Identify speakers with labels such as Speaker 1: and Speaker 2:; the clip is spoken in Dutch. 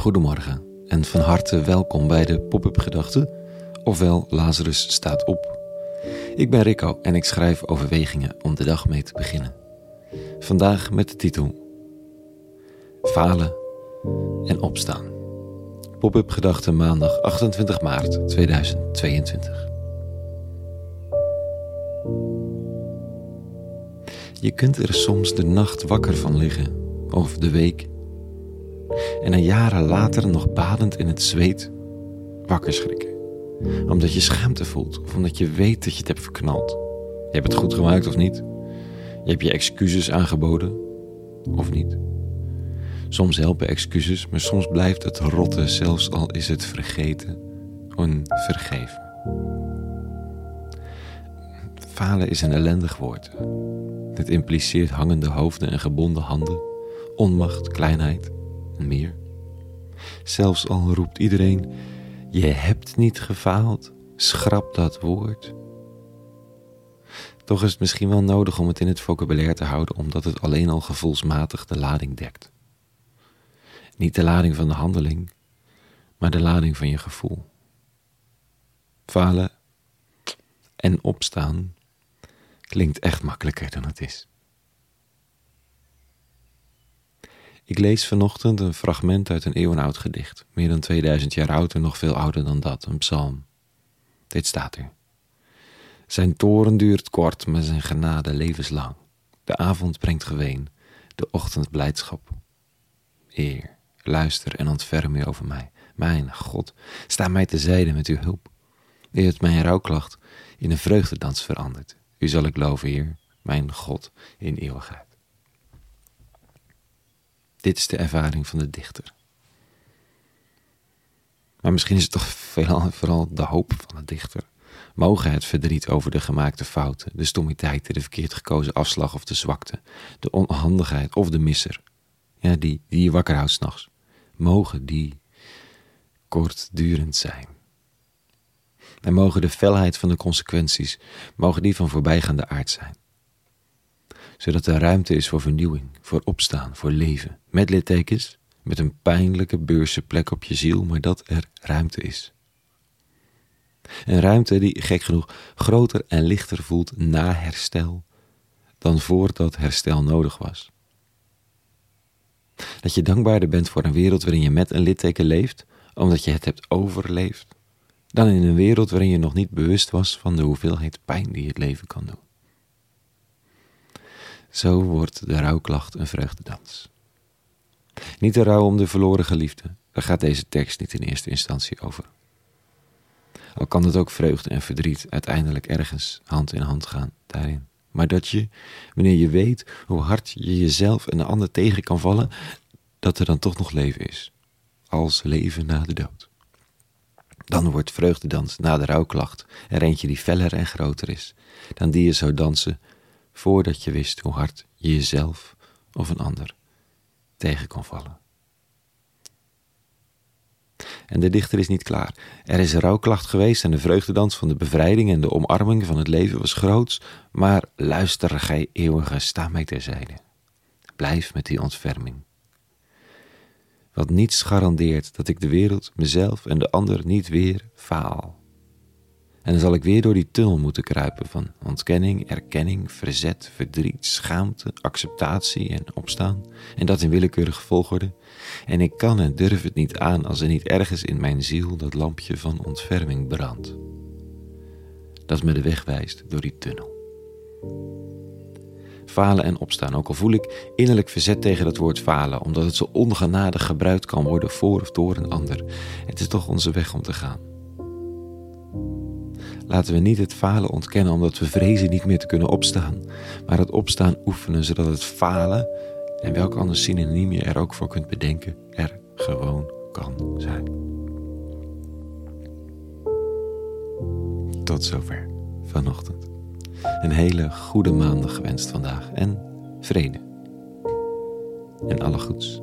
Speaker 1: Goedemorgen en van harte welkom bij de Pop-up Gedachten, ofwel Lazarus staat op. Ik ben Rico en ik schrijf overwegingen om de dag mee te beginnen. Vandaag met de titel Falen en opstaan. Pop-up Gedachten maandag 28 maart 2022. Je kunt er soms de nacht wakker van liggen, of de week en een jaren later nog badend in het zweet wakker schrikken. Omdat je schaamte voelt of omdat je weet dat je het hebt verknald. Je hebt het goed gemaakt of niet. Je hebt je excuses aangeboden of niet. Soms helpen excuses, maar soms blijft het rotten, zelfs al is het vergeten, onvergeven. Falen is een ellendig woord. Het impliceert hangende hoofden en gebonden handen, onmacht, kleinheid meer. Zelfs al roept iedereen: Je hebt niet gefaald, schrap dat woord. Toch is het misschien wel nodig om het in het vocabulaire te houden, omdat het alleen al gevoelsmatig de lading dekt. Niet de lading van de handeling, maar de lading van je gevoel. Falen en opstaan klinkt echt makkelijker dan het is. Ik lees vanochtend een fragment uit een eeuwenoud gedicht, meer dan 2000 jaar oud en nog veel ouder dan dat, een psalm. Dit staat er. Zijn toren duurt kort, maar zijn genade levenslang. De avond brengt geween, de ochtend blijdschap. Eer, luister en ontferm u over mij. Mijn God, sta mij zijde met uw hulp. U hebt mijn rouwklacht in een vreugdedans veranderd. U zal ik loven, Heer, mijn God, in eeuwigheid. Dit is de ervaring van de dichter. Maar misschien is het toch veelal, vooral de hoop van de dichter. Mogen het verdriet over de gemaakte fouten, de stommiteiten, de verkeerd gekozen afslag of de zwakte, de onhandigheid of de misser, ja, die, die je wakker houdt s'nachts, mogen die kortdurend zijn. En mogen de felheid van de consequenties, mogen die van voorbijgaande aard zijn zodat er ruimte is voor vernieuwing, voor opstaan, voor leven. Met littekens, met een pijnlijke beurse plek op je ziel, maar dat er ruimte is. Een ruimte die, gek genoeg, groter en lichter voelt na herstel dan voordat herstel nodig was. Dat je dankbaarder bent voor een wereld waarin je met een litteken leeft, omdat je het hebt overleefd, dan in een wereld waarin je nog niet bewust was van de hoeveelheid pijn die het leven kan doen. Zo wordt de rouwklacht een vreugdedans. Niet de rouw om de verloren geliefde, daar gaat deze tekst niet in eerste instantie over. Al kan het ook vreugde en verdriet uiteindelijk ergens hand in hand gaan daarin. Maar dat je, wanneer je weet hoe hard je jezelf en de ander tegen kan vallen, dat er dan toch nog leven is. Als leven na de dood. Dan wordt vreugdedans na de rouwklacht er eentje die feller en groter is dan die je zou dansen voordat je wist hoe hard je jezelf of een ander tegen kon vallen. En de dichter is niet klaar. Er is rouwklacht geweest en de vreugdedans van de bevrijding en de omarming van het leven was groots, maar luister gij eeuwige, sta mij terzijde. Blijf met die ontferming. Want niets garandeert dat ik de wereld, mezelf en de ander niet weer faal. En dan zal ik weer door die tunnel moeten kruipen van ontkenning, erkenning, verzet, verdriet, schaamte, acceptatie en opstaan. En dat in willekeurige volgorde. En ik kan en durf het niet aan als er niet ergens in mijn ziel dat lampje van ontferming brandt. Dat me de weg wijst door die tunnel. Falen en opstaan, ook al voel ik innerlijk verzet tegen het woord falen, omdat het zo ongenadig gebruikt kan worden voor of door een ander. Het is toch onze weg om te gaan. Laten we niet het falen ontkennen omdat we vrezen niet meer te kunnen opstaan, maar het opstaan oefenen zodat het falen, en welk ander synoniem je er ook voor kunt bedenken, er gewoon kan zijn. Tot zover vanochtend. Een hele goede maandag gewenst vandaag en vrede. En alle goeds.